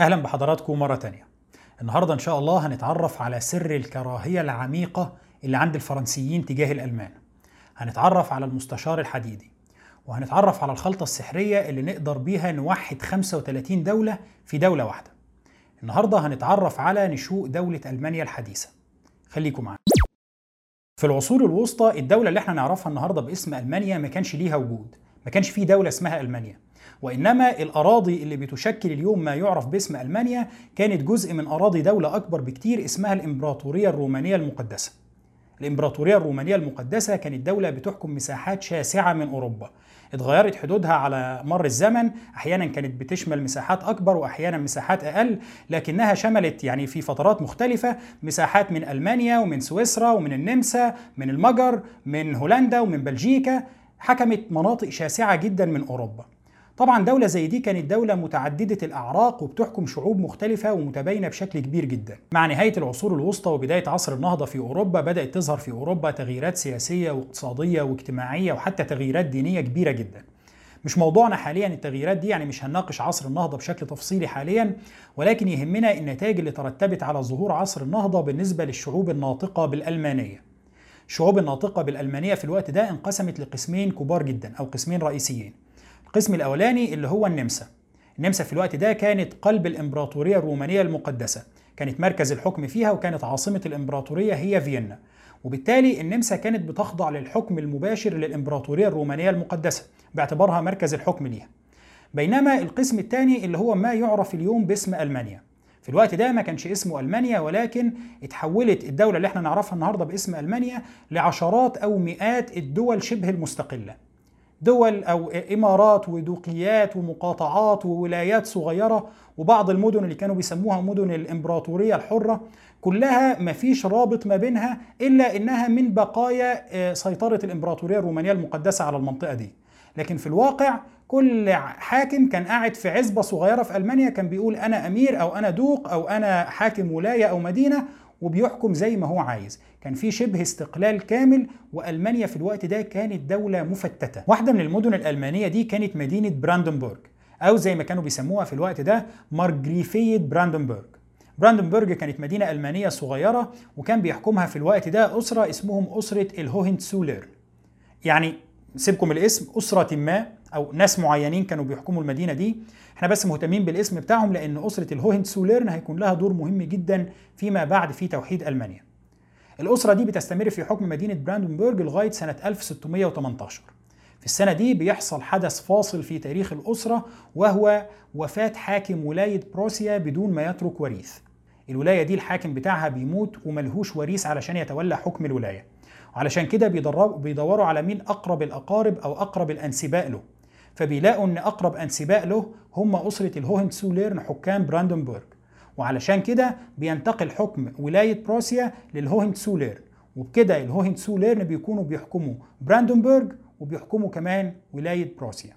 أهلا بحضراتكم مرة تانية. النهاردة إن شاء الله هنتعرف على سر الكراهية العميقة اللي عند الفرنسيين تجاه الألمان. هنتعرف على المستشار الحديدي وهنتعرف على الخلطة السحرية اللي نقدر بيها نوحد 35 دولة في دولة واحدة. النهاردة هنتعرف على نشوء دولة ألمانيا الحديثة. خليكم معانا. في العصور الوسطى الدولة اللي إحنا نعرفها النهاردة باسم ألمانيا ما كانش ليها وجود. ما كانش في دولة اسمها ألمانيا. وإنما الأراضي اللي بتشكل اليوم ما يعرف باسم ألمانيا كانت جزء من أراضي دولة أكبر بكتير اسمها الإمبراطورية الرومانية المقدسة. الإمبراطورية الرومانية المقدسة كانت دولة بتحكم مساحات شاسعة من أوروبا. اتغيرت حدودها على مر الزمن. أحيانا كانت بتشمل مساحات أكبر واحيانا مساحات أقل لكنها شملت يعني في فترات مختلفة مساحات من ألمانيا ومن سويسرا ومن النمسا من المجر من هولندا ومن بلجيكا. حكمت مناطق شاسعة جدا من أوروبا. طبعا دولة زي دي كانت دولة متعددة الأعراق وبتحكم شعوب مختلفة ومتباينة بشكل كبير جدا. مع نهاية العصور الوسطى وبداية عصر النهضة في أوروبا بدأت تظهر في أوروبا تغييرات سياسية واقتصادية واجتماعية وحتى تغييرات دينية كبيرة جدا. مش موضوعنا حاليا التغييرات دي يعني مش هنناقش عصر النهضة بشكل تفصيلي حاليا ولكن يهمنا النتائج اللي ترتبت على ظهور عصر النهضة بالنسبة للشعوب الناطقة بالألمانية. الشعوب الناطقة بالألمانية في الوقت ده انقسمت لقسمين كبار جدا أو قسمين رئيسيين. القسم الأولاني اللي هو النمسا. النمسا في الوقت ده كانت قلب الإمبراطورية الرومانية المقدسة. كانت مركز الحكم فيها وكانت عاصمة الإمبراطورية هي فيينا. وبالتالي النمسا كانت بتخضع للحكم المباشر للإمبراطورية الرومانية المقدسة باعتبارها مركز الحكم ليها. بينما القسم الثاني اللي هو ما يعرف اليوم باسم ألمانيا. في الوقت ده ما كانش اسمه ألمانيا ولكن اتحولت الدولة اللي إحنا نعرفها النهارده باسم ألمانيا لعشرات أو مئات الدول شبه المستقلة. دول أو إمارات ودوقيات ومقاطعات وولايات صغيرة وبعض المدن اللي كانوا بيسموها مدن الإمبراطورية الحرة كلها ما فيش رابط ما بينها إلا إنها من بقايا سيطرة الإمبراطورية الرومانية المقدسة على المنطقة دي. لكن في الواقع كل حاكم كان قاعد في عزبة صغيرة في ألمانيا كان بيقول أنا أمير أو أنا دوق أو أنا حاكم ولاية أو مدينة وبيحكم زي ما هو عايز. كان في شبه استقلال كامل وألمانيا في الوقت ده كانت دولة مفتتة. واحدة من المدن الألمانية دي كانت مدينة براندنبورغ أو زي ما كانوا بيسموها في الوقت ده مارجريفيه براندنبورغ. براندنبورغ كانت مدينة ألمانية صغيرة وكان بيحكمها في الوقت ده أسرة اسمهم أسرة الهوهنتسوليرن يعني سيبكم الاسم أسرة ما أو ناس معينين كانوا بيحكموا المدينة دي إحنا بس مهتمين بالاسم بتاعهم لأن أسرة الهوهنتسوليرن هيكون لها دور مهم جدا فيما بعد في توحيد ألمانيا. الأسرة دي بتستمر في حكم مدينة براندنبورغ لغاية سنة 1618 في السنة دي بيحصل حدث فاصل في تاريخ الأسرة وهو وفاة حاكم ولاية بروسيا بدون ما يترك وريث. الولاية دي الحاكم بتاعها بيموت وملهوش وريث علشان يتولى حكم الولاية. وعلشان كده بيدوروا على مين أقرب الأقارب أو أقرب الأنسباء له. فبيلاقوا إن أقرب انسباء له هم أسرة الهوهنتسوليرن حكام براندنبورغ. وعلشان كده بينتقل حكم ولاية بروسيا للهوهنتسوليرن وبكده الهوهنتسوليرن بيكونوا بيحكموا براندنبورغ وبيحكموا كمان ولاية بروسيا.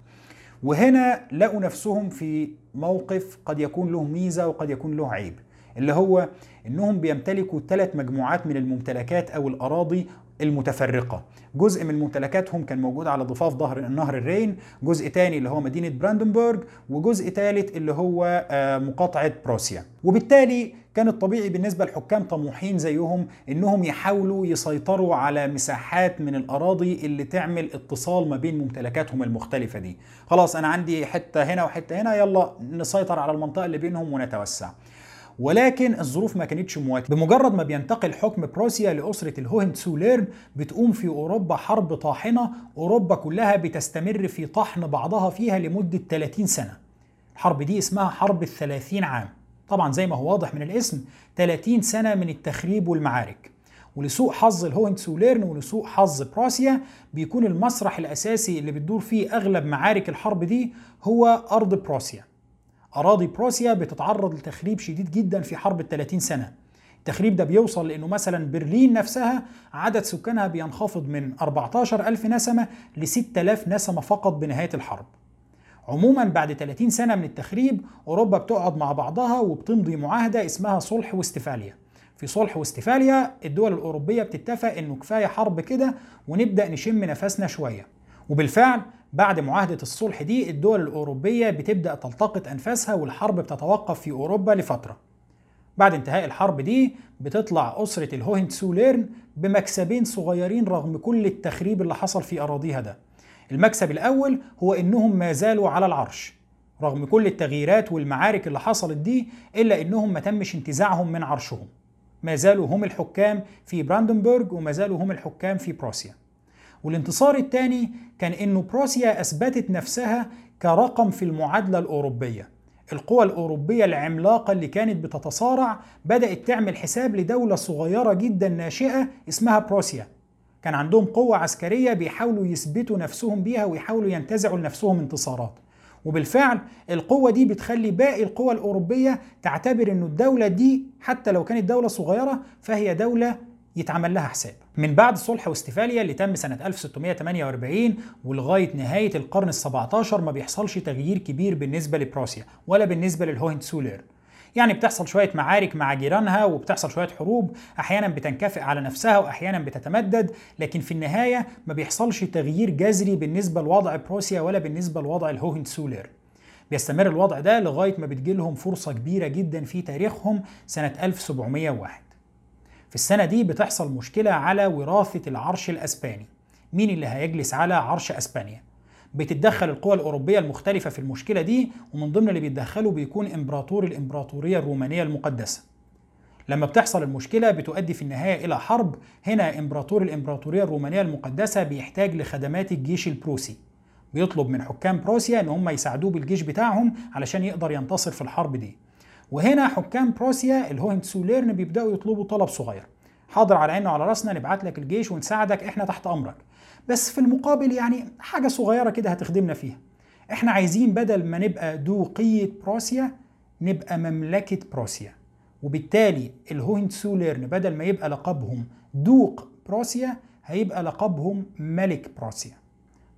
وهنا لقوا نفسهم في موقف قد يكون له ميزة وقد يكون له عيب اللي هو إنهم بيمتلكوا ثلاث مجموعات من الممتلكات أو الأراضي المتفرقة. جزء من ممتلكاتهم كان موجود على ضفاف ظهر نهر الرين جزء تاني اللي هو مدينة براندنبورغ وجزء ثالث اللي هو مقاطعة بروسيا. وبالتالي كان الطبيعي بالنسبة لحكام طموحين زيهم إنهم يحاولوا يسيطروا على مساحات من الأراضي اللي تعمل اتصال ما بين ممتلكاتهم المختلفة دي. خلاص أنا عندي حتة هنا وحتة هنا يلا نسيطر على المنطقة اللي بينهم ونتوسع. ولكن الظروف ما كانتش مواتية. بمجرد ما بينتقل حكم بروسيا لأسرة الهوهنتسوليرن بتقوم في أوروبا حرب طاحنة أوروبا كلها بتستمر في طحن بعضها فيها لمدة 30 سنة. الحرب دي اسمها حرب الثلاثين عام. طبعا زي ما هو واضح من الاسم 30 سنة من التخريب والمعارك. ولسوء حظ الهوهنتسوليرن ولسوء حظ بروسيا بيكون المسرح الأساسي اللي بتدور فيه أغلب معارك الحرب دي هو أرض بروسيا. أراضي بروسيا بتتعرض لتخريب شديد جدا في حرب ال 30 سنة. التخريب ده بيوصل لأنه مثلا برلين نفسها عدد سكانها بينخفض من 14 ألف نسمة ل 6000 نسمة فقط بنهاية الحرب. عموما بعد 30 سنة من التخريب أوروبا بتقعد مع بعضها وبتمضي معاهدة اسمها صلح واستفاليا في صلح واستفاليا الدول الأوروبية بتتفق إنه كفاية حرب كده ونبدأ نشم نفسنا شوية. وبالفعل بعد معاهدة الصلح دي الدول الأوروبية بتبدأ تلتقط أنفاسها والحرب بتتوقف في أوروبا لفترة. بعد انتهاء الحرب دي بتطلع أسرة الهوهنتسوليرن بمكسبين صغيرين رغم كل التخريب اللي حصل في أراضيها ده. المكسب الأول هو إنهم ما زالوا على العرش رغم كل التغييرات والمعارك اللي حصلت دي إلا إنهم ما تمش انتزاعهم من عرشهم. ما زالوا هم الحكام في براندنبورغ وما زالوا هم الحكام في بروسيا. والانتصار الثاني كان انه بروسيا أثبتت نفسها كرقم في المعادلة الأوروبية. القوى الأوروبية العملاقة اللي كانت بتتصارع بدأت تعمل حساب لدولة صغيرة جدا ناشئة اسمها بروسيا. كان عندهم قوة عسكرية بيحاولوا يثبتوا نفسهم بيها ويحاولوا ينتزعوا لنفسهم انتصارات. وبالفعل القوة دي بتخلي باقي القوى الأوروبية تعتبر أن الدولة دي حتى لو كانت دولة صغيرة فهي دولة يتعمل لها حساب. من بعد صلح وستفاليا اللي تم سنة 1648 ولغاية نهاية القرن ال17 ما بيحصلش تغيير كبير بالنسبة لبروسيا ولا بالنسبة للهوهنتسولير يعني بتحصل شوية معارك مع جيرانها وبتحصل شوية حروب أحيانا بتنكفئ على نفسها وأحيانا بتتمدد لكن في النهاية ما بيحصلش تغيير جذري بالنسبة لوضع بروسيا ولا بالنسبة لوضع الهوهنتسولير بيستمر الوضع ده لغاية ما بتجيلهم فرصة كبيرة جدا في تاريخهم سنة 1701 في السنة دي بتحصل مشكلة على وراثة العرش الأسباني. مين اللي هيجلس على عرش أسبانيا؟ بتتدخل القوى الأوروبية المختلفة في المشكلة دي ومن ضمن اللي بيتدخلوا بيكون إمبراطور الإمبراطورية الرومانية المقدسة. لما بتحصل المشكلة بتؤدي في النهاية إلى حرب هنا إمبراطور الإمبراطورية الرومانية المقدسة بيحتاج لخدمات الجيش البروسي. بيطلب من حكام بروسيا إن هم يساعدوه بالجيش بتاعهم علشان يقدر ينتصر في الحرب دي. وهنا حكام بروسيا الهوهنتسوليرن بيبدأوا يطلبوا طلب صغير. حاضر على عيننا وعلى راسنا نبعت لك الجيش ونساعدك إحنا تحت أمرك. بس في المقابل يعني حاجة صغيرة كده هتخدمنا فيها. إحنا عايزين بدل ما نبقى دوقيه بروسيا نبقى مملكة بروسيا. وبالتالي الهوهنتسوليرن بدل ما يبقى لقبهم دوق بروسيا هيبقى لقبهم ملك بروسيا.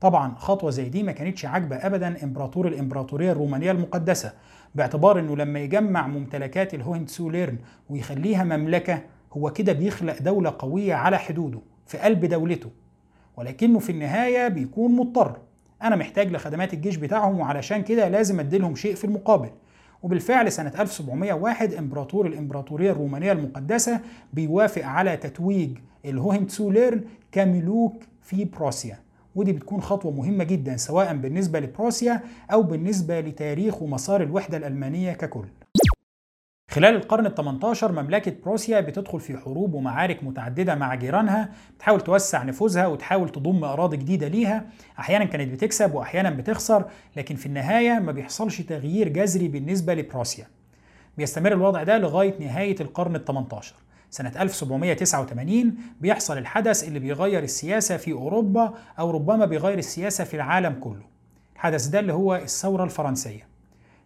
طبعا خطوة زي دي ما كانتش عاجبة ابدا إمبراطور الإمبراطورية الرومانية المقدسة. باعتبار إنه لما يجمع ممتلكات الهوهنتسوليرن ويخليها مملكة هو كده بيخلق دولة قوية على حدوده في قلب دولته. ولكنه في النهاية بيكون مضطر. أنا محتاج لخدمات الجيش بتاعهم وعلشان كده لازم أديلهم شيء في المقابل. وبالفعل سنة 1701 إمبراطور الإمبراطورية الرومانية المقدسة بيوافق على تتويج الهوهنتسوليرن كملوك في بروسيا. ودي بتكون خطوة مهمة جدا سواء بالنسبة لبروسيا أو بالنسبة لتاريخ ومسار الوحدة الألمانية ككل. خلال القرن ال 18 مملكة بروسيا بتدخل في حروب ومعارك متعددة مع جيرانها بتحاول توسع نفوذها وتحاول تضم أراضي جديدة ليها. أحيانا كانت بتكسب وأحيانا بتخسر لكن في النهاية ما بيحصلش تغيير جذري بالنسبة لبروسيا. بيستمر الوضع ده لغاية نهاية القرن ال 18 سنة 1789 بيحصل الحدث اللي بيغير السياسة في أوروبا أو ربما بيغير السياسة في العالم كله. الحدث ده اللي هو الثورة الفرنسية.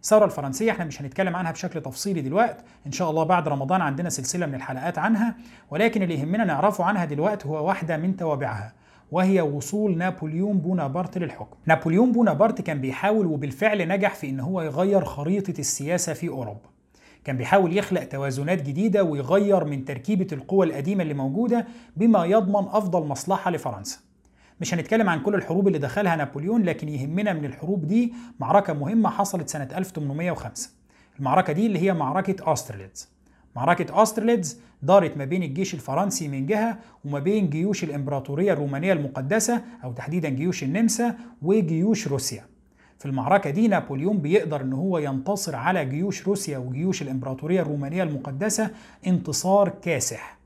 الثورة الفرنسية إحنا مش هنتكلم عنها بشكل تفصيلي دلوقتي إن شاء الله بعد رمضان عندنا سلسلة من الحلقات عنها ولكن اللي يهمنا نعرفه عنها دلوقتي هو واحدة من توابعها وهي وصول نابليون بونابرت للحكم. نابليون بونابرت كان بيحاول وبالفعل نجح في إن هو يغير خريطة السياسة في أوروبا. كان بيحاول يخلق توازنات جديدة ويغير من تركيبة القوى القديمة اللي موجودة بما يضمن أفضل مصلحة لفرنسا. مش هنتكلم عن كل الحروب اللي دخلها نابليون لكن يهمنا من الحروب دي معركة مهمة حصلت سنة 1805 المعركة دي اللي هي معركة أسترليتز معركة أسترليتز دارت ما بين الجيش الفرنسي من جهة وما بين جيوش الإمبراطورية الرومانية المقدسة أو تحديدا جيوش النمسا وجيوش روسيا. في المعركة دي نابليون بيقدر إن هو ينتصر على جيوش روسيا وجيوش الإمبراطورية الرومانية المقدسة انتصار كاسح.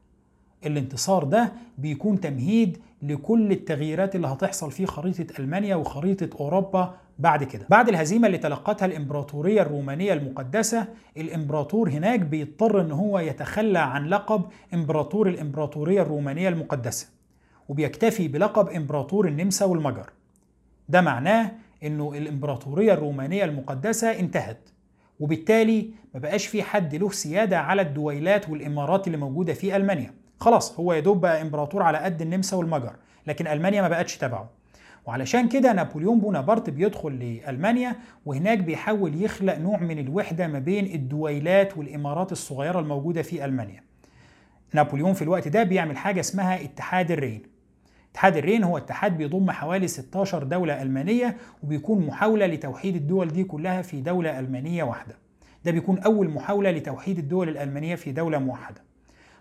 الانتصار ده بيكون تمهيد لكل التغييرات اللي هتحصل في خريطة ألمانيا وخريطة أوروبا بعد كده. بعد الهزيمة اللي تلقتها الإمبراطورية الرومانية المقدسة الإمبراطور هناك بيضطر أن هو يتخلى عن لقب إمبراطور الإمبراطورية الرومانية المقدسة وبيكتفي بلقب إمبراطور النمسا والمجر. ده معناه إنه الإمبراطورية الرومانية المقدسة انتهت وبالتالي ما بقاش في حد له سيادة على الدويلات والإمارات اللي موجودة في ألمانيا. خلاص هو يدوب بقى إمبراطور على قد النمسا والمجر لكن ألمانيا ما بقتش تبعه. وعلشان كده نابليون بونابرت بيدخل لألمانيا وهناك بيحاول يخلق نوع من الوحدة ما بين الدويلات والإمارات الصغيرة الموجودة في ألمانيا. نابليون في الوقت ده بيعمل حاجة اسمها اتحاد الرين. اتحاد الرين هو اتحاد بيضم حوالي 16 دولة ألمانية وبيكون محاولة لتوحيد الدول دي كلها في دولة ألمانية واحدة. ده بيكون أول محاولة لتوحيد الدول الألمانية في دولة موحدة.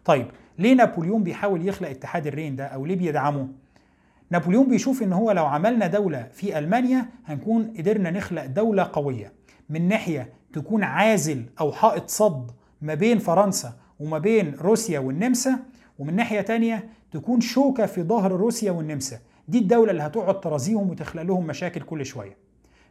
طيب ليه نابليون بيحاول يخلق اتحاد الرين ده أو ليه بيدعمه؟ نابليون بيشوف إن هو لو عملنا دولة في ألمانيا هنكون قدرنا نخلق دولة قوية. من ناحية تكون عازل أو حائط صد ما بين فرنسا وما بين روسيا والنمسا ومن ناحية تانية تكون شوكة في ظهر روسيا والنمسا. دي الدولة اللي هتقعد ترازيهم وتخلق لهم مشاكل كل شوية.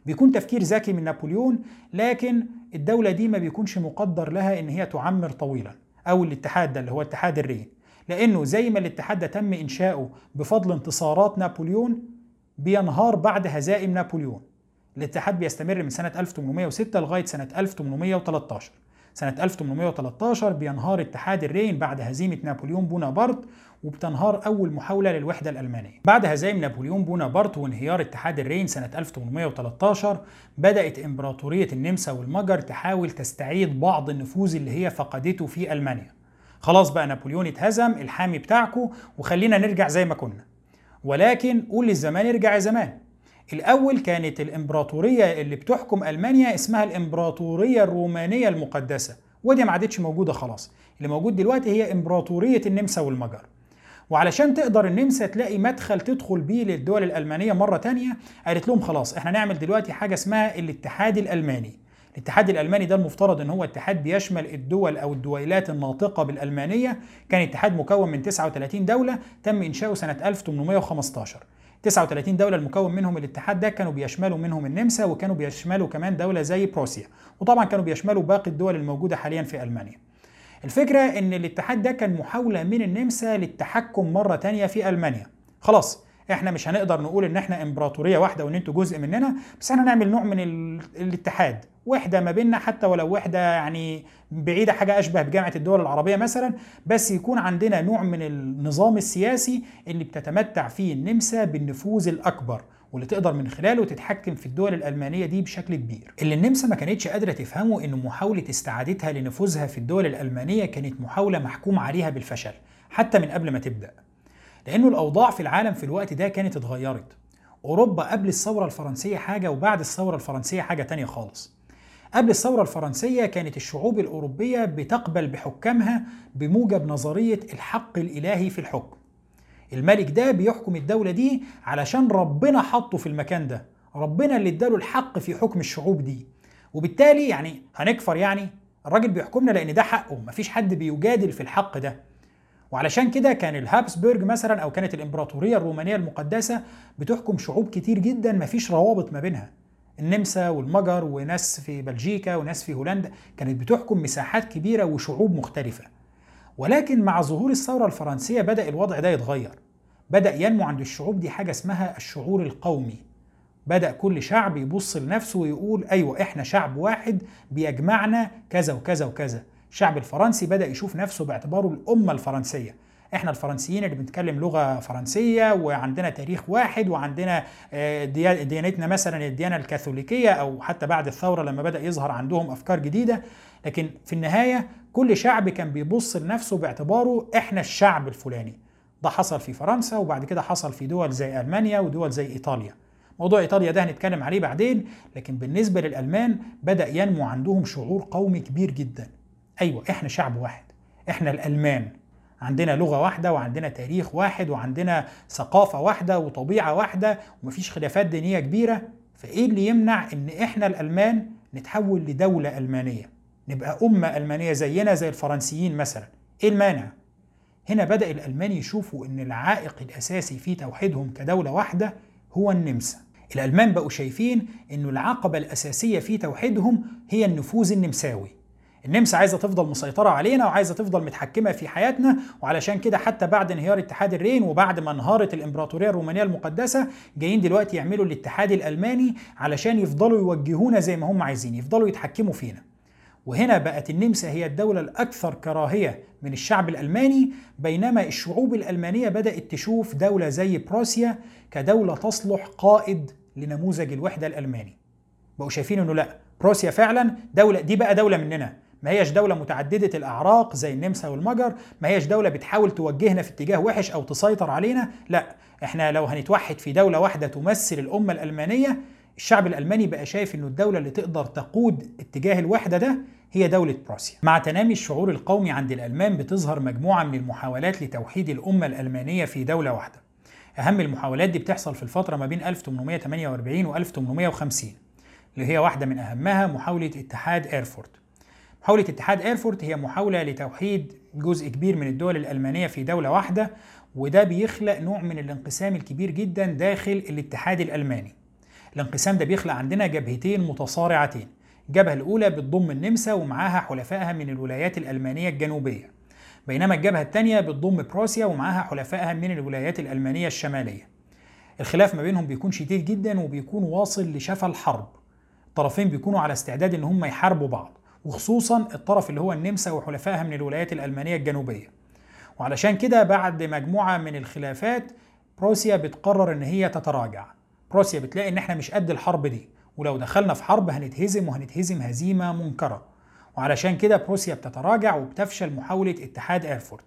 بيكون تفكير ذكي من نابليون لكن الدولة دي ما بيكونش مقدر لها إن هي تعمر طويلا أو الاتحاد ده اللي هو اتحاد الرين. لأنه زي ما الاتحاد ده تم إنشاؤه بفضل انتصارات نابليون بينهار بعد هزائم نابليون. الاتحاد بيستمر من سنة 1806 لغاية سنة 1813 سنة 1813 بينهار اتحاد الرين بعد هزيمة نابليون بونابرت وبتنهار أول محاولة للوحدة الألمانية. بعد هزائم نابليون بونابرت وانهيار اتحاد الرين سنة 1813 بدأت إمبراطورية النمسا والمجر تحاول تستعيد بعض النفوذ اللي هي فقدته في ألمانيا. خلاص بقى نابليون اتهزم الحامي بتاعكو وخلينا نرجع زي ما كنا. ولكن قول للزمان ارجع يا زمان. الأول كانت الإمبراطورية اللي بتحكم ألمانيا اسمها الإمبراطورية الرومانية المقدسة ودي ما عادتش موجودة خلاص اللي موجود دلوقتي هي إمبراطورية النمسا والمجر وعلشان تقدر النمسا تلاقي مدخل تدخل بيه للدول الألمانية مرة تانية قالت لهم خلاص إحنا نعمل دلوقتي حاجة اسمها الاتحاد الألماني. الاتحاد الألماني ده المفترض إن هو اتحاد بيشمل الدول أو الدويلات الناطقة بالألمانية. كان اتحاد مكون من 39 دولة تم إنشاؤه سنة 1815 39 دولة المكون منهم الاتحاد ده كانوا بيشملوا منهم النمسا وكانوا بيشملوا كمان دولة زي بروسيا. وطبعا كانوا بيشملوا باقي الدول الموجودة حاليا في ألمانيا. الفكرة إن الاتحاد ده كان محاولة من النمسا للتحكم مرة تانية في ألمانيا. خلاص إحنا مش هنقدر نقول إن إحنا إمبراطورية واحدة وإن إنتوا جزء مننا بس إحنا نعمل نوع من ال... الاتحاد. وحده ما بيننا حتى ولو وحده يعني بعيدة حاجة أشبه بجامعة الدول العربية مثلا بس يكون عندنا نوع من النظام السياسي اللي بتتمتع فيه النمسا بالنفوذ الأكبر. واللي تقدر من خلاله تتحكم في الدول الألمانية دي بشكل كبير. اللي النمسا ما كانتش قادرة تفهمه إن محاولة استعادتها لنفوذها في الدول الألمانية كانت محاولة محكوم عليها بالفشل حتى من قبل ما تبدأ. لأنه الأوضاع في العالم في الوقت ده كانت اتغيرت. أوروبا قبل الثورة الفرنسية حاجة وبعد الثورة الفرنسية حاجة تانية خالص. قبل الثورة الفرنسية كانت الشعوب الأوروبية بتقبل بحكامها بموجب نظرية الحق الإلهي في الحكم. الملك ده بيحكم الدولة دي علشان ربنا حطه في المكان ده. ربنا اللي اداله الحق في حكم الشعوب دي. وبالتالي يعني هنكفر يعني الراجل بيحكمنا لأن ده حقه. مفيش حد بيجادل في الحق ده. وعلشان كده كان الهابسبرج مثلا أو كانت الإمبراطورية الرومانية المقدسة بتحكم شعوب كتير جدا مفيش روابط ما بينها. النمسا والمجر وناس في بلجيكا وناس في هولندا كانت بتحكم مساحات كبيرة وشعوب مختلفة. ولكن مع ظهور الثورة الفرنسية بدأ الوضع ده يتغير. بدأ ينمو عند الشعوب دي حاجة اسمها الشعور القومي. بدأ كل شعب يبص لنفسه ويقول أيوه إحنا شعب واحد بيجمعنا كذا وكذا وكذا. الشعب الفرنسي بدأ يشوف نفسه باعتباره الأمة الفرنسية. إحنا الفرنسيين اللي بنتكلم لغة فرنسية وعندنا تاريخ واحد وعندنا ديانتنا مثلا الديانة الكاثوليكية أو حتى بعد الثورة لما بدأ يظهر عندهم أفكار جديدة. لكن في النهاية كل شعب كان بيبص لنفسه باعتباره إحنا الشعب الفلاني. ده حصل في فرنسا وبعد كده حصل في دول زي ألمانيا ودول زي إيطاليا. موضوع إيطاليا ده هنتكلم عليه بعدين لكن بالنسبة للألمان بدأ ينمو عندهم شعور قومي كبير جدا. أيوه إحنا شعب واحد. إحنا الألمان. عندنا لغة واحدة وعندنا تاريخ واحد وعندنا ثقافة واحدة وطبيعة واحدة ومفيش خلافات دينية كبيرة. فإيه اللي يمنع إن إحنا الألمان نتحول لدولة ألمانية؟ نبقى أمة ألمانية زينا زي الفرنسيين مثلا. إيه المانع؟ هنا بدأ الالمان يشوفوا إن العائق الأساسي في توحيدهم كدولة واحدة هو النمسا. الألمان بقوا شايفين إنه العقبة الأساسية في توحيدهم هي النفوذ النمساوي. النمسا عايزة تفضل مسيطرة علينا وعايزة تفضل متحكمة في حياتنا وعلشان كده حتى بعد انهيار اتحاد الرين وبعد ما انهارت الإمبراطورية الرومانية المقدسة جايين دلوقتي يعملوا الاتحاد الألماني علشان يفضلوا يوجهونا زي ما هم عايزين يفضلوا يتحكموا فينا. وهنا بقت النمسا هي الدولة الأكثر كراهية من الشعب الألماني بينما الشعوب الألمانية بدأت تشوف دولة زي بروسيا كدولة تصلح قائد لنموذج الوحدة الألماني. بقوا شايفين إنه لأ بروسيا فعلا دولة دي بقى دولة مننا. ما هيش دولة متعددة الأعراق زي النمسا والمجر ما هيش دولة بتحاول توجهنا في اتجاه وحش أو تسيطر علينا لأ إحنا لو هنتوحد في دولة واحدة تمثل الأمة الألمانية الشعب الألماني بقى شايف إنه الدولة اللي تقدر تقود اتجاه الوحدة ده هي دولة بروسيا. مع تنامي الشعور القومي عند الألمان بتظهر مجموعة من المحاولات لتوحيد الأمة الألمانية في دولة واحدة. أهم المحاولات دي بتحصل في الفترة ما بين 1848 و 1850 اللي هي واحدة من أهمها محاولة اتحاد إيرفورت. محاولة اتحاد إيرفورت هي محاولة لتوحيد جزء كبير من الدول الألمانية في دولة واحدة وده بيخلق نوع من الانقسام الكبير جدا داخل الاتحاد الألماني. الانقسام ده بيخلق عندنا جبهتين متصارعتين. الجبهة الأولى بتضم النمسا ومعاها حلفائها من الولايات الألمانية الجنوبية. بينما الجبهة الثانية بتضم بروسيا ومعاها حلفائها من الولايات الألمانية الشمالية. الخلاف ما بينهم بيكون شديد جدا وبيكون واصل لشفا الحرب. الطرفين بيكونوا على استعداد إن هم يحاربوا بعض وخصوصا الطرف اللي هو النمسا وحلفائها من الولايات الألمانية الجنوبية. وعلشان كده بعد مجموعة من الخلافات بروسيا بتقرر إن هي تتراجع. بروسيا بتلاقي إن إحنا مش قد الحرب دي ولو دخلنا في حرب هنتهزم وهنتهزم هزيمة منكرة. وعلشان كده بروسيا بتتراجع وبتفشل محاولة اتحاد إيرفورت.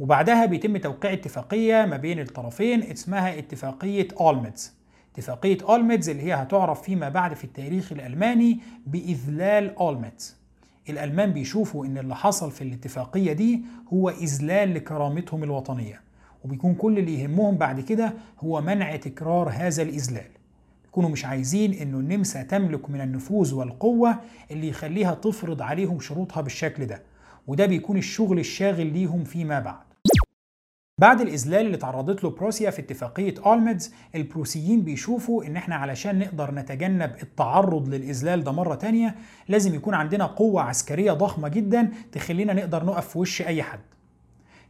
وبعدها بيتم توقيع اتفاقية ما بين الطرفين اسمها اتفاقية أولميتز اتفاقية أولميتز اللي هي هتعرف فيما بعد في التاريخ الألماني بإذلال أولميتز الألمان بيشوفوا إن اللي حصل في الاتفاقية دي هو إذلال لكرامتهم الوطنية. وبيكون كل اللي يهمهم بعد كده هو منع تكرار هذا الإذلال. يكونوا مش عايزين إنه النمسا تملك من النفوذ والقوة اللي يخليها تفرض عليهم شروطها بالشكل ده وده بيكون الشغل الشاغل ليهم فيما بعد. بعد الإذلال اللي تعرضت له بروسيا في اتفاقية أولميدز البروسيين بيشوفوا إن إحنا علشان نقدر نتجنب التعرض للإذلال ده مرة تانية لازم يكون عندنا قوة عسكرية ضخمة جدا تخلينا نقدر نقف في وش أي حد.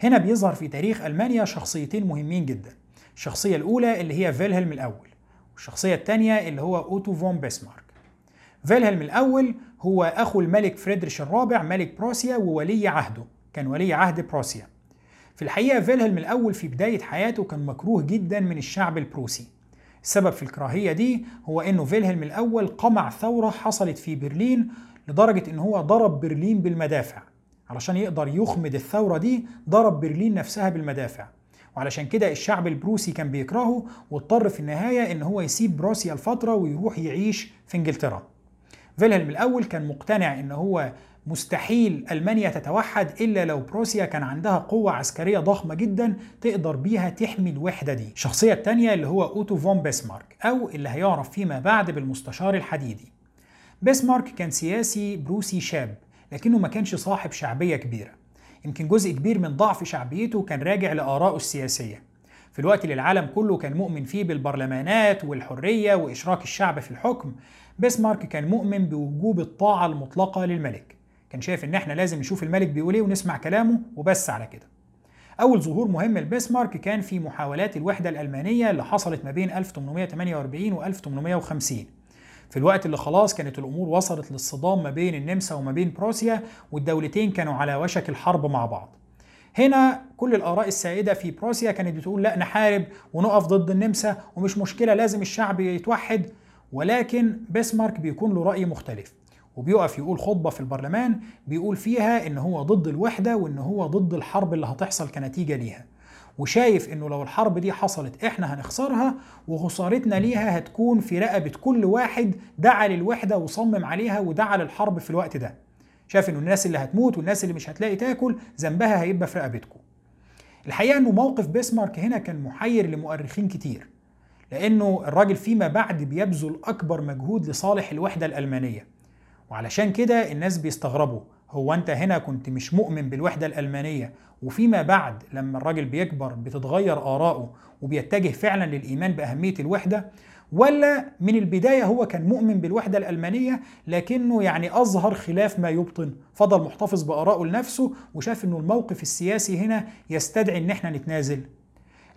هنا بيظهر في تاريخ ألمانيا شخصيتين مهمين جدا الشخصية الأولى اللي هي فيلهلم الأول والشخصية الثانية اللي هو أوتو فون بيسمارك. فيلهلم الأول هو أخو الملك فريدريش الرابع ملك بروسيا وولي عهده كان ولي عهد بروسيا. في الحقيقة فيلهلم الأول في بداية حياته كان مكروه جدا من الشعب البروسي. السبب في الكراهية دي هو أنه فيلهلم الأول قمع ثورة حصلت في برلين لدرجة أنه هو ضرب برلين بالمدافع. علشان يقدر يخمد الثورة دي ضرب برلين نفسها بالمدافع وعلشان كده الشعب البروسي كان بيكرهه واضطر في النهاية إن هو يسيب بروسيا لفترة ويروح يعيش في إنجلترا فيلهلم الأول كان مقتنع إن هو مستحيل ألمانيا تتوحد إلا لو بروسيا كان عندها قوة عسكرية ضخمة جدا تقدر بيها تحمي الوحدة دي. الشخصية الثانية اللي هو أوتو فون بيسمارك أو اللي هيعرف فيما بعد بالمستشار الحديدي. بيسمارك كان سياسي بروسي شاب لكنه ما كانش صاحب شعبية كبيرة. يمكن جزء كبير من ضعف شعبيته كان راجع لآرائه السياسية. في الوقت اللي العالم كله كان مؤمن فيه بالبرلمانات والحرية وإشراك الشعب في الحكم بيسمارك كان مؤمن بوجوب الطاعة المطلقة للملك. كان شايف إن إحنا لازم نشوف الملك بيقول إيه ونسمع كلامه وبس على كده. أول ظهور مهم لبيسمارك كان في محاولات الوحدة الألمانية اللي حصلت ما بين 1848 و 1850 في الوقت اللي خلاص كانت الأمور وصلت للصدام ما بين النمسا وما بين بروسيا والدولتين كانوا على وشك الحرب مع بعض. هنا كل الآراء السائدة في بروسيا كانت بتقول لا نحارب ونقف ضد النمسا ومش مشكلة لازم الشعب يتوحد. ولكن بيسمارك بيكون له رأي مختلف وبيقف يقول خطبة في البرلمان بيقول فيها إن هو ضد الوحدة وإن هو ضد الحرب اللي هتحصل كنتيجة ليها. وشايف إنه لو الحرب دي حصلت إحنا هنخسرها وخسارتنا ليها هتكون في رقبة كل واحد دعا للوحدة وصمم عليها ودعا للحرب في الوقت ده. شايف إنه الناس اللي هتموت والناس اللي مش هتلاقي تاكل ذنبها هيبقى في رقبتكم. الحقيقة إنه موقف بيسمارك هنا كان محير لمؤرخين كتير لأنه الراجل فيما بعد بيبذل أكبر مجهود لصالح الوحدة الألمانية. وعلشان كده الناس بيستغربوا هو أنت هنا كنت مش مؤمن بالوحدة الألمانية؟ وفيما بعد لما الراجل بيكبر بتتغير آراءه وبيتجه فعلا للإيمان بأهمية الوحدة؟ ولا من البداية هو كان مؤمن بالوحدة الألمانية لكنه يعني أظهر خلاف ما يبطن؟ فضل محتفظ بآرائه لنفسه وشاف أنه الموقف السياسي هنا يستدعي أن إحنا نتنازل.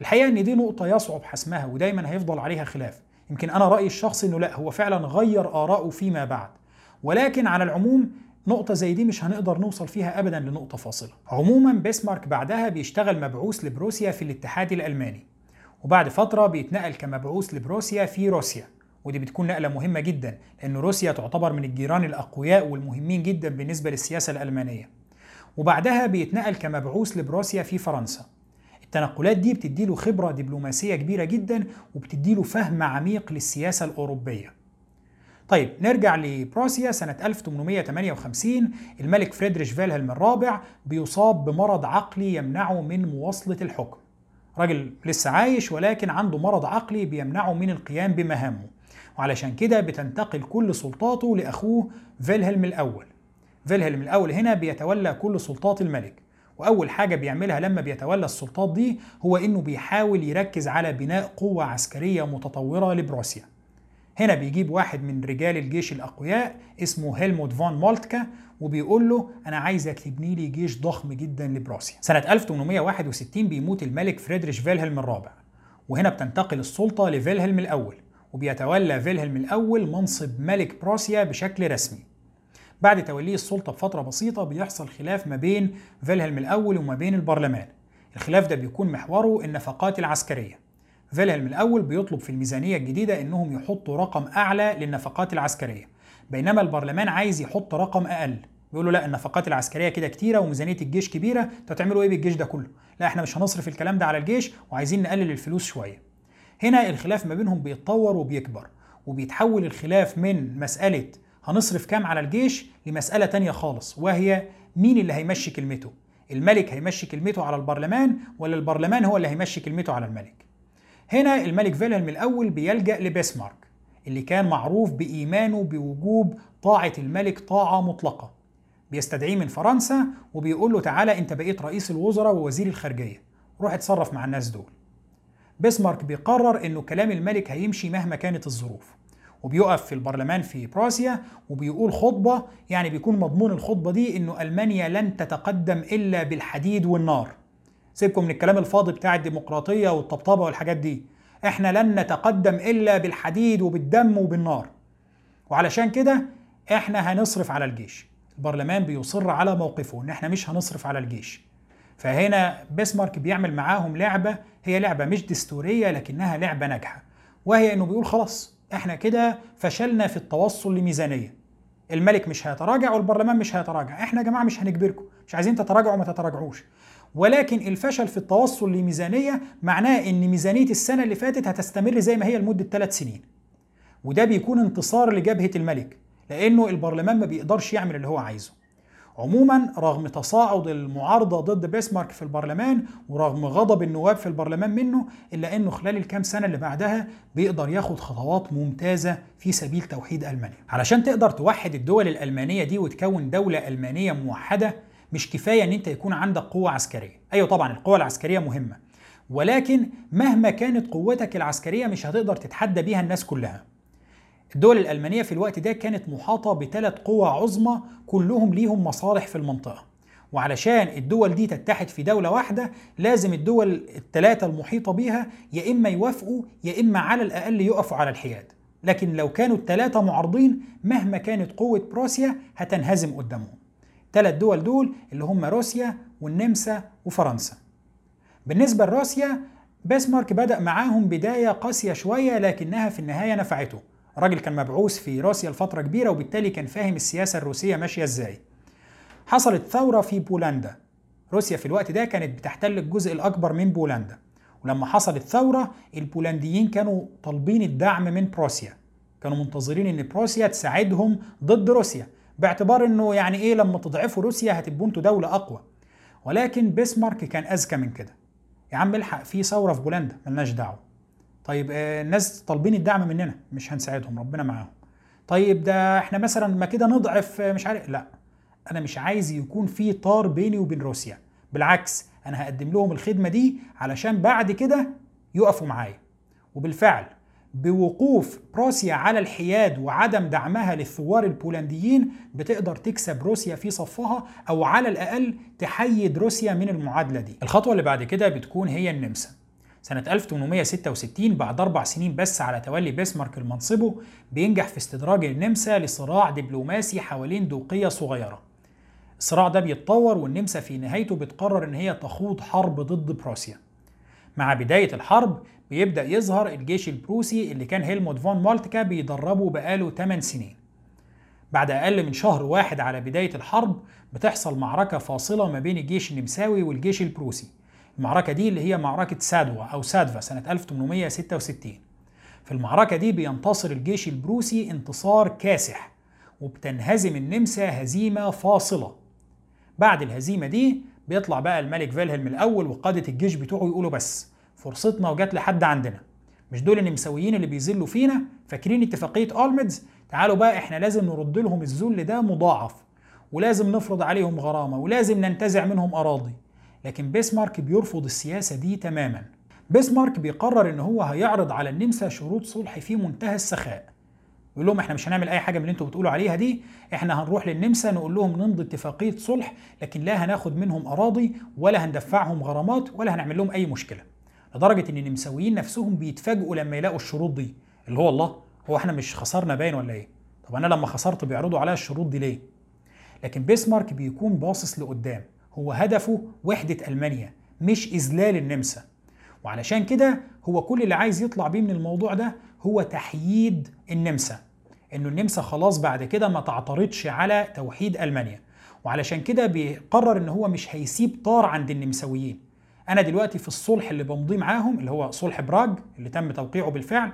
الحقيقة أن دي نقطة يصعب حسمها ودايما هيفضل عليها خلاف. يمكن أنا رأيي الشخصي أنه لا هو فعلا غير آراءه فيما بعد. ولكن على العموم نقطة زي دي مش هنقدر نوصل فيها أبدا لنقطة فاصلة. عموما بيسمارك بعدها بيشتغل مبعوث لبروسيا في الاتحاد الألماني وبعد فترة بيتنقل كمبعوث لبروسيا في روسيا ودي بتكون نقلة مهمة جدا لأن روسيا تعتبر من الجيران الأقوياء والمهمين جدا بالنسبة للسياسة الألمانية. وبعدها بيتنقل كمبعوث لبروسيا في فرنسا. التنقلات دي بتديله خبرة دبلوماسية كبيرة جدا وبتديله فهم عميق للسياسة الأوروبية. طيب نرجع لبروسيا سنة 1858 الملك فريدريش فيلهلم الرابع بيصاب بمرض عقلي يمنعه من مواصلة الحكم. راجل لسه عايش ولكن عنده مرض عقلي بيمنعه من القيام بمهامه. وعلشان كده بتنتقل كل سلطاته لأخوه فيلهلم الأول. فيلهلم الأول هنا بيتولى كل سلطات الملك. وأول حاجة بيعملها لما بيتولى السلطات دي هو إنه بيحاول يركز على بناء قوة عسكرية متطورة لبروسيا. هنا بيجيب واحد من رجال الجيش الأقوياء اسمه هيلموت فون مولتكا وبيقول له أنا عايزك تبني لي جيش ضخم جدا لبروسيا سنة 1861 بيموت الملك فريدريش فيلهلم الرابع. وهنا بتنتقل السلطة لفيلهلم الأول وبيتولى فيلهلم الأول منصب ملك بروسيا بشكل رسمي. بعد توليه السلطة بفترة بسيطة بيحصل خلاف ما بين فيلهلم الأول وما بين البرلمان. الخلاف ده بيكون محوره النفقات العسكرية. فيلهلم الأول بيطلب في الميزانية الجديدة إنهم يحطوا رقم أعلى للنفقات العسكرية بينما البرلمان عايز يحط رقم أقل. بيقول له لا النفقات العسكرية كده كتيرة وميزانية الجيش كبيرة أنتوا هتعملوا إيه بالجيش ده كله؟ لا إحنا مش هنصرف الكلام ده على الجيش وعايزين نقلل الفلوس شوية. هنا الخلاف ما بينهم بيتطور وبيكبر وبيتحول الخلاف من مسألة هنصرف كام على الجيش لمسألة تانية خالص وهي مين اللي هيمشي كلمته؟ الملك هيمشي كلمته على البرلمان ولا البرلمان هو اللي هيمشي كلمته على الملك؟ هنا الملك فيلهلم الأول بيلجأ لبسمارك اللي كان معروف بإيمانه بوجوب طاعة الملك طاعة مطلقة. بيستدعيه من فرنسا وبيقول له تعالى أنت بقيت رئيس الوزراء ووزير الخارجية. روح اتصرف مع الناس دول. بسمارك بيقرر إنه كلام الملك هيمشي مهما كانت الظروف. وبيقف في البرلمان في بروسيا وبيقول خطبة يعني بيكون مضمون الخطبة دي إنه ألمانيا لن تتقدم إلا بالحديد والنار. سيبكم من الكلام الفاضي بتاع الديمقراطية والطبطبة والحاجات دي. إحنا لن نتقدم إلا بالحديد وبالدم وبالنار. وعلشان كده إحنا هنصرف على الجيش. البرلمان بيصر على موقفه إن إحنا مش هنصرف على الجيش. فهنا بسمارك بيعمل معاهم لعبة هي لعبة مش دستورية لكنها لعبة ناجحة. وهي إنه بيقول خلاص إحنا كده فشلنا في التوصل لميزانية. الملك مش هيتراجع والبرلمان مش هيتراجع. إحنا يا جماعة مش هنجبركم. مش عايزين تتراجعوا ما تتراجعوش. ولكن الفشل في التوصل لميزانية معناه إن ميزانية السنة اللي فاتت هتستمر زي ما هي لمدة ثلاث سنين. وده بيكون انتصار لجبهة الملك لأنه البرلمان ما بيقدرش يعمل اللي هو عايزه. عموما رغم تصاعد المعارضة ضد بيسمارك في البرلمان ورغم غضب النواب في البرلمان منه إلا إنه خلال الكام سنة اللي بعدها بيقدر ياخد خطوات ممتازة في سبيل توحيد ألمانيا. علشان تقدر توحد الدول الألمانية دي وتكون دولة ألمانية موحدة مش كفاية إن أنت يكون عندك قوة عسكرية. أيوه طبعا القوة العسكرية مهمة. ولكن مهما كانت قوتك العسكرية مش هتقدر تتحدى بيها الناس كلها. الدول الألمانية في الوقت ده كانت محاطة بثلاث قوى عظمى كلهم ليهم مصالح في المنطقة. وعلشان الدول دي تتحد في دولة واحدة لازم الدول الثلاثة المحيطة بيها يا إما يوافقوا يا إما على الأقل يقفوا على الحياد. لكن لو كانوا الثلاثة معارضين مهما كانت قوة بروسيا هتنهزم قدامهم. ثلاث دول دول اللي هم روسيا والنمسا وفرنسا. بالنسبة لروسيا بسمارك بدأ معاهم بداية قاسية شوية لكنها في النهاية نفعته. راجل كان مبعوث في روسيا لفترة كبيرة وبالتالي كان فاهم السياسة الروسية ماشية إزاي. حصلت ثورة في بولندا. روسيا في الوقت ده كانت بتحتل الجزء الأكبر من بولندا. ولما حصلت ثورة البولنديين كانوا طالبين الدعم من بروسيا. كانوا منتظرين إن بروسيا تساعدهم ضد روسيا. باعتبار إنه يعني إيه لما تضعفوا روسيا هتبقوا أنتوا دولة أقوى. ولكن بسمارك كان أذكى من كده. يا عم الحق في ثورة في بولندا ملناش دعوة. طيب الناس طالبين الدعم مننا مش هنساعدهم ربنا معاهم. طيب ده إحنا مثلا ما كده نضعف مش عارف لا. أنا مش عايز يكون في طار بيني وبين روسيا. بالعكس أنا هقدم لهم الخدمة دي علشان بعد كده يقفوا معايا. وبالفعل بوقوف روسيا على الحياد وعدم دعمها للثوار البولنديين بتقدر تكسب روسيا في صفها أو على الأقل تحيد روسيا من المعادلة دي الخطوة اللي بعد كده بتكون هي النمسا سنة 1866 بعد أربع سنين بس على تولي بيسمارك لمنصبه بينجح في استدراج النمسا لصراع دبلوماسي حوالين دوقية صغيرة. الصراع ده بيتطور والنمسا في نهايته بتقرر إن هي تخوض حرب ضد بروسيا. مع بداية الحرب بيبدأ يظهر الجيش البروسي اللي كان هيلموت فون مولتكا بيدربه بقاله 8 سنين. بعد أقل من شهر واحد على بداية الحرب بتحصل معركة فاصلة ما بين الجيش النمساوي والجيش البروسي. المعركة دي اللي هي معركة سادوا أو سادفا سنة 1866 في المعركة دي بينتصر الجيش البروسي انتصار كاسح وبتنهزم النمسا هزيمة فاصلة. بعد الهزيمة دي بيطلع بقى الملك فيلهلم الأول وقادة الجيش بتوعه يقولوا بس فرصتنا وجات لحد عندنا. مش دول النمساويين اللي بيذلوا فينا؟ فاكرين اتفاقية أولميدز تعالوا بقى إحنا لازم نرد لهم الذل ده مضاعف ولازم نفرض عليهم غرامة ولازم ننتزع منهم أراضي. لكن بيسمارك بيرفض السياسة دي تماما. بيسمارك بيقرر إن هو هيعرض على النمسا شروط صلح في منتهى السخاء. يقول لهم إحنا مش هنعمل أي حاجة من اللي أنتوا بتقولوا عليها دي إحنا هنروح للنمسا نقول لهم نمضي اتفاقية صلح لكن لا هناخد منهم أراضي ولا هندفعهم غرامات ولا هنعمل لهم أي مشكلة. لدرجة إن النمساويين نفسهم بيتفاجئوا لما يلاقوا الشروط دي اللي هو الله هو إحنا مش خسرنا باين ولا إيه؟ طب أنا لما خسرت بيعرضوا عليا الشروط دي ليه؟ لكن بيسمارك بيكون باصص لقدام هو هدفه وحدة ألمانيا مش إذلال النمسا. وعلشان كده هو كل اللي عايز يطلع بيه من الموضوع ده هو تحييد النمسا إنه النمسا خلاص بعد كده ما تعترضش على توحيد ألمانيا. وعلشان كده بيقرر إن هو مش هيسيب طار عند النمساويين. أنا دلوقتي في الصلح اللي بمضيه معاهم اللي هو صلح براج اللي تم توقيعه بالفعل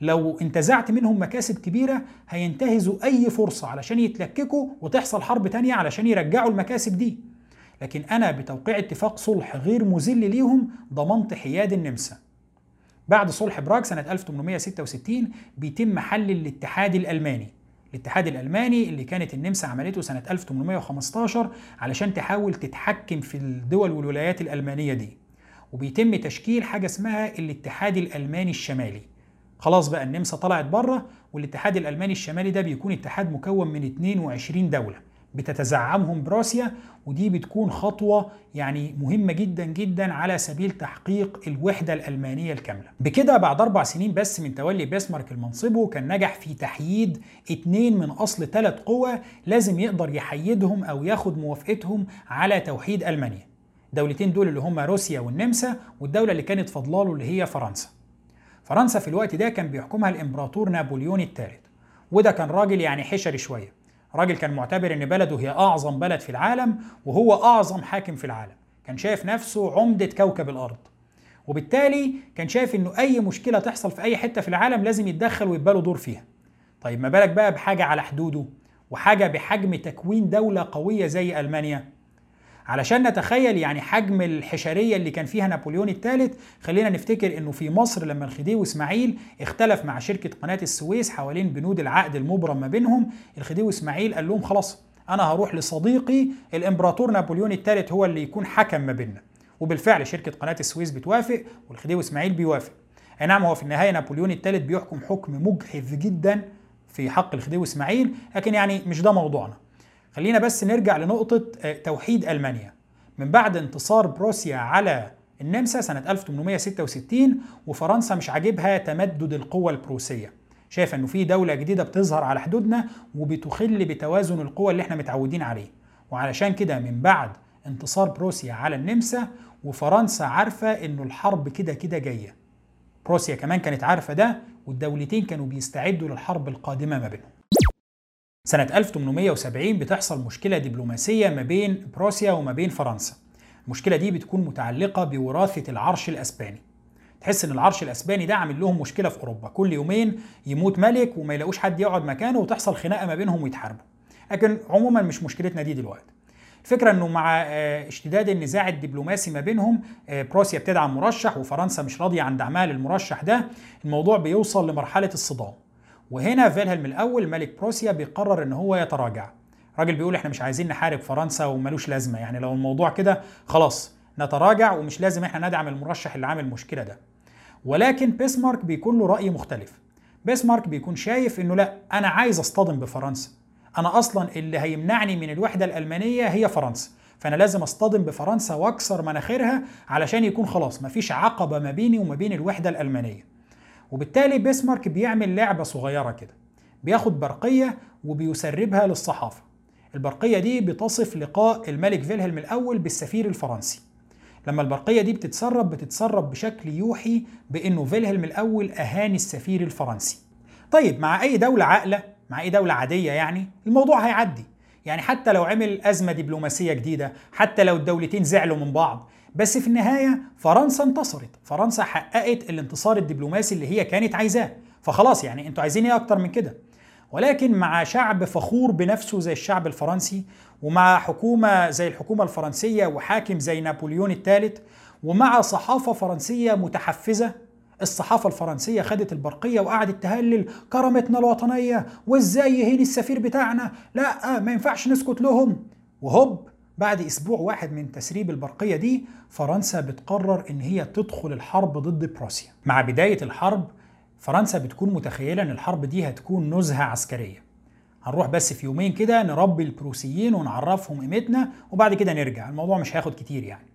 لو انتزعت منهم مكاسب كبيرة هينتهزوا أي فرصة علشان يتلككوا وتحصل حرب تانية علشان يرجعوا المكاسب دي. لكن أنا بتوقيع اتفاق صلح غير مذل ليهم ضمنت حياد النمسا. بعد صلح براغ سنة 1866 بيتم حل الاتحاد الألماني. الاتحاد الألماني اللي كانت النمسا عملته سنة 1815 علشان تحاول تتحكم في الدول والولايات الألمانية دي. وبيتم تشكيل حاجة اسمها الاتحاد الألماني الشمالي. خلاص بقى النمسا طلعت بره والاتحاد الألماني الشمالي ده بيكون اتحاد مكون من 22 دولة. بتتزعمهم بروسيا ودي بتكون خطوة يعني مهمة جدا جدا على سبيل تحقيق الوحدة الألمانية الكاملة. بكده بعد أربع سنين بس من تولي بيسمارك المنصبه كان نجح في تحييد اتنين من أصل ثلاث قوى لازم يقدر يحيدهم أو ياخد موافقتهم على توحيد ألمانيا. الدولتين دول اللي هم روسيا والنمسا والدولة اللي كانت فضلاله اللي هي فرنسا. فرنسا في الوقت ده كان بيحكمها الإمبراطور نابليون الثالث وده كان راجل يعني حشري شوية. راجل كان معتبر إن بلده هي أعظم بلد في العالم وهو أعظم حاكم في العالم. كان شايف نفسه عمدة كوكب الأرض. وبالتالي كان شايف إنه أي مشكلة تحصل في أي حتة في العالم لازم يتدخل ويبقى له دور فيها. طيب ما بالك بقى بحاجة على حدوده وحاجة بحجم تكوين دولة قوية زي ألمانيا؟ علشان نتخيل يعني حجم الحشرية اللي كان فيها نابليون الثالث خلينا نفتكر إنه في مصر لما الخديوي إسماعيل اختلف مع شركة قناة السويس حوالين بنود العقد المبرم ما بينهم الخديوي إسماعيل قال لهم خلاص أنا هروح لصديقي الإمبراطور نابليون الثالث هو اللي يكون حكم ما بيننا. وبالفعل شركة قناة السويس بتوافق والخديوي إسماعيل بيوافق. أي نعم هو في النهاية نابليون الثالث بيحكم حكم مجحف جدا في حق الخديوي إسماعيل لكن يعني مش ده موضوعنا. خلينا بس نرجع لنقطة توحيد ألمانيا. من بعد انتصار بروسيا على النمسا سنة 1866 وفرنسا مش عاجبها تمدد القوة البروسية. شايفة إنه في دولة جديدة بتظهر على حدودنا وبتخل بتوازن القوى اللي إحنا متعودين عليه. وعلشان كده من بعد انتصار بروسيا على النمسا وفرنسا عارفة إنه الحرب كده كده جاية. بروسيا كمان كانت عارفة ده والدولتين كانوا بيستعدوا للحرب القادمة ما بينهم. سنة 1870 بتحصل مشكلة دبلوماسية ما بين بروسيا وما بين فرنسا. المشكلة دي بتكون متعلقة بوراثة العرش الأسباني. تحس إن العرش الأسباني ده عامل لهم مشكلة في أوروبا، كل يومين يموت ملك وما يلاقوش حد يقعد مكانه وتحصل خناقة ما بينهم ويتحاربوا. لكن عموما مش مشكلتنا دي دلوقتي. الفكرة إنه مع اشتداد النزاع الدبلوماسي ما بينهم بروسيا بتدعم مرشح وفرنسا مش راضية عن دعمها للمرشح ده، الموضوع بيوصل لمرحلة الصدام. وهنا فيلهلم الأول ملك بروسيا بيقرر إن هو يتراجع. راجل بيقول إحنا مش عايزين نحارب فرنسا وملوش لازمة يعني لو الموضوع كده خلاص نتراجع ومش لازم إحنا ندعم المرشح اللي عامل المشكلة ده. ولكن بيسمارك بيكون له رأي مختلف. بيسمارك بيكون شايف إنه لأ أنا عايز أصطدم بفرنسا. أنا أصلا اللي هيمنعني من الوحدة الألمانية هي فرنسا. فأنا لازم أصطدم بفرنسا وأكسر مناخيرها علشان يكون خلاص مفيش عقبة ما بيني وما بين الوحدة الألمانية. وبالتالي بيسمارك بيعمل لعبة صغيرة كده بياخد برقية وبيسربها للصحافة. البرقية دي بتصف لقاء الملك فيلهلم الأول بالسفير الفرنسي. لما البرقية دي بتتسرب بتتسرب بشكل يوحي بأنه فيلهلم الأول اهان السفير الفرنسي. طيب مع أي دولة عاقلة مع أي دولة عادية يعني الموضوع هيعدي. يعني حتى لو عمل أزمة دبلوماسية جديدة حتى لو الدولتين زعلوا من بعض بس في النهاية فرنسا انتصرت. فرنسا حققت الانتصار الدبلوماسي اللي هي كانت عايزاه. فخلاص يعني أنتوا عايزين إيه أكتر من كده؟ ولكن مع شعب فخور بنفسه زي الشعب الفرنسي ومع حكومة زي الحكومة الفرنسية وحاكم زي نابليون الثالث ومع صحافة فرنسية متحفزة الصحافة الفرنسية خدت البرقية وقعدت تهلل كرامتنا الوطنية وإزاي يهين السفير بتاعنا؟ لا ما ينفعش نسكت لهم. وهوب بعد أسبوع واحد من تسريب البرقية دي فرنسا بتقرر إن هي تدخل الحرب ضد بروسيا. مع بداية الحرب فرنسا بتكون متخيلة إن الحرب دي هتكون نزهة عسكرية. هنروح بس في يومين كده نربي البروسيين ونعرفهم قيمتنا وبعد كده نرجع. الموضوع مش هياخد كتير يعني.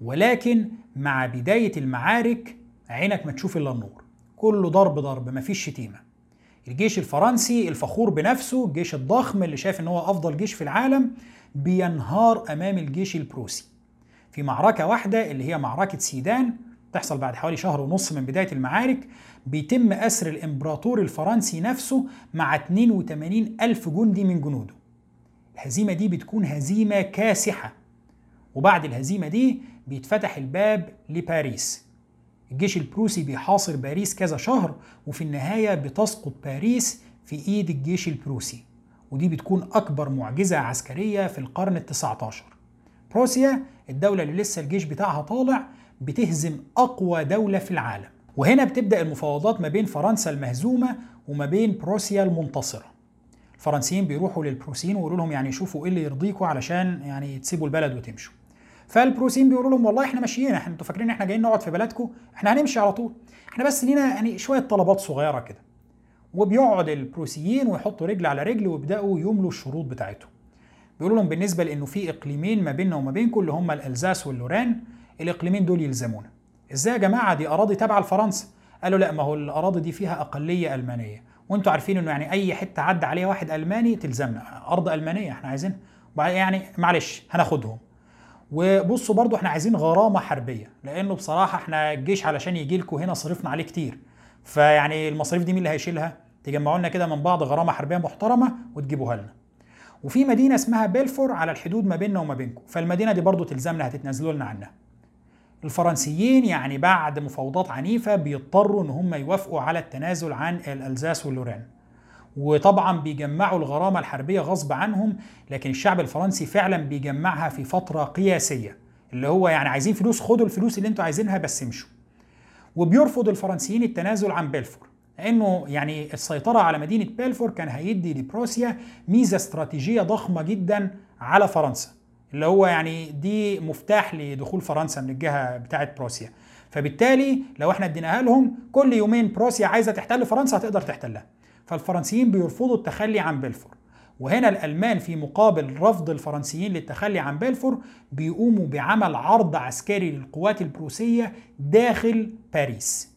ولكن مع بداية المعارك عينك ما تشوف إلا النور. كله ضرب ضرب مفيش شتيمة. الجيش الفرنسي الفخور بنفسه الجيش الضخم اللي شايف إن هو أفضل جيش في العالم بينهار أمام الجيش البروسي. في معركة واحدة اللي هي معركة سيدان تحصل بعد حوالي شهر ونص من بداية المعارك بيتم أسر الإمبراطور الفرنسي نفسه مع 82 ألف جندي من جنوده. الهزيمة دي بتكون هزيمة كاسحة وبعد الهزيمة دي بيتفتح الباب لباريس. الجيش البروسي بيحاصر باريس كذا شهر وفي النهاية بتسقط باريس في إيد الجيش البروسي. ودي بتكون أكبر معجزة عسكرية في القرن التسعة عشر بروسيا الدولة اللي لسه الجيش بتاعها طالع بتهزم أقوى دولة في العالم. وهنا بتبدأ المفاوضات ما بين فرنسا المهزومة وما بين بروسيا المنتصرة. الفرنسيين بيروحوا للبروسيين ويقولوا لهم يعني شوفوا إيه اللي يرضيكم علشان يعني تسيبوا البلد وتمشوا. فالبروسيين بيقولوا لهم والله إحنا ماشيين إحنا أنتوا فاكرين إحنا جايين نقعد في بلدكم إحنا هنمشي على طول. إحنا بس لينا يعني شوية طلبات صغيرة كده. وبيقعد البروسيين ويحطوا رجل على رجل ويبدأوا يملوا الشروط بتاعتهم. بيقولوا لهم بالنسبة لإنه في إقليمين ما بيننا وما بينكم اللي هم الألزاس واللوران الإقليمين دول يلزمونا. إزاي يا جماعة؟ دي أراضي تابعة لفرنسا. قالوا لا ما هو الأراضي دي فيها أقلية ألمانية. وأنتوا عارفين إنه يعني أي حتة عدى عليها واحد ألماني تلزمنا. أرض ألمانية إحنا عايزين يعني معلش هناخدهم. وبصوا برضو إحنا عايزين غرامة حربية لأنه بصراحة إحنا الجيش علشان يجي لكم هنا صرفنا عليه كتير. فيعني المصاريف دي مين اللي هيشيلها؟ تجمعوا لنا كده من بعض غرامة حربية محترمة وتجيبوها لنا. وفي مدينة اسمها بيلفور على الحدود ما بيننا وما بينكم. فالمدينة دي برضو تلزمنا هتتنازلوا لنا عنها. الفرنسيين يعني بعد مفاوضات عنيفة بيضطروا إن هم يوافقوا على التنازل عن الألزاس واللوران. وطبعا بيجمعوا الغرامة الحربية غصب عنهم لكن الشعب الفرنسي فعلا بيجمعها في فترة قياسية اللي هو يعني عايزين فلوس خدوا الفلوس اللي أنتوا عايزينها بس امشوا. وبيرفض الفرنسيين التنازل عن بلفور لأنه يعني السيطرة على مدينة بلفور كان هيدي لبروسيا ميزة استراتيجية ضخمة جدا على فرنسا اللي هو يعني دي مفتاح لدخول فرنسا من الجهة بتاعه بروسيا. فبالتالي لو إحنا اديناها لهم كل يومين بروسيا عايزة تحتل فرنسا هتقدر تحتلها. فالفرنسيين بيرفضوا التخلي عن بلفور وهنا الألمان في مقابل رفض الفرنسيين للتخلي عن بلفور بيقوموا بعمل عرض عسكري للقوات البروسية داخل باريس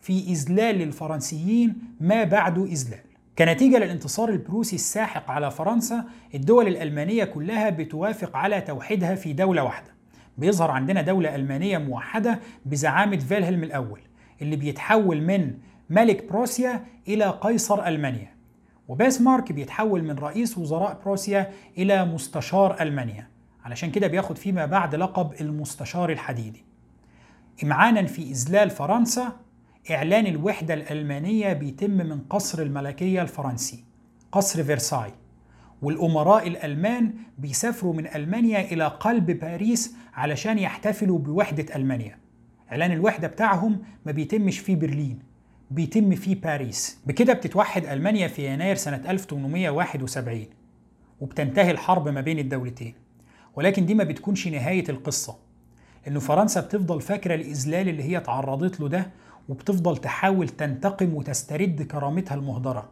في إذلال للفرنسيين ما بعده إذلال. كنتيجة للانتصار البروسي الساحق على فرنسا الدول الألمانية كلها بتوافق على توحيدها في دولة واحدة. بيظهر عندنا دولة ألمانية موحدة بزعامة فيلهلم الأول اللي بيتحول من ملك بروسيا إلى قيصر ألمانيا. وبيسمارك بيتحول من رئيس وزراء بروسيا إلى مستشار ألمانيا. علشان كده بياخد فيما بعد لقب المستشار الحديدي. إمعانا في إذلال فرنسا إعلان الوحدة الألمانية بيتم من قصر الملكية الفرنسي قصر فرساي والأمراء الألمان بيسافروا من ألمانيا إلى قلب باريس علشان يحتفلوا بوحدة ألمانيا. إعلان الوحدة بتاعهم ما بيتمش في برلين. بيتم في باريس. بكده بتتوحد ألمانيا في يناير سنة 1871 وبتنتهي الحرب ما بين الدولتين. ولكن دي ما بتكونش نهاية القصة إنه فرنسا بتفضل فاكرة الإذلال اللي هي تعرضت له ده وبتفضل تحاول تنتقم وتسترد كرامتها المهدرة.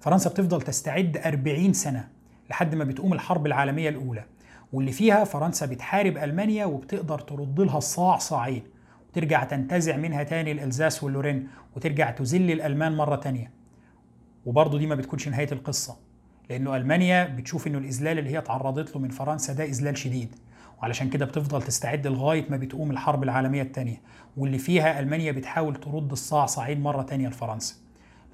فرنسا بتفضل تستعد 40 سنة لحد ما بتقوم الحرب العالمية الأولى واللي فيها فرنسا بتحارب ألمانيا وبتقدر ترد لها الصاع صاعين. وترجع تنتزع منها تاني الألزاس واللورين وترجع تذل الألمان مرة تانية. وبرضه دي ما بتكونش نهاية القصة لأنه ألمانيا بتشوف إنه الإذلال اللي هي تعرضت له من فرنسا ده إذلال شديد. وعلشان كده بتفضل تستعد لغاية ما بتقوم الحرب العالمية التانية واللي فيها ألمانيا بتحاول ترد الصعصعين مرة تانية لفرنسا.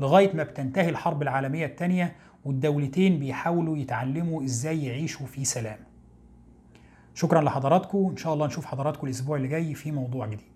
لغاية ما بتنتهي الحرب العالمية التانية والدولتين بيحاولوا يتعلموا إزاي يعيشوا في سلام. شكرا لحضراتكم إن شاء الله نشوف حضراتكم الأسبوع اللي جاي في موضوع جديد.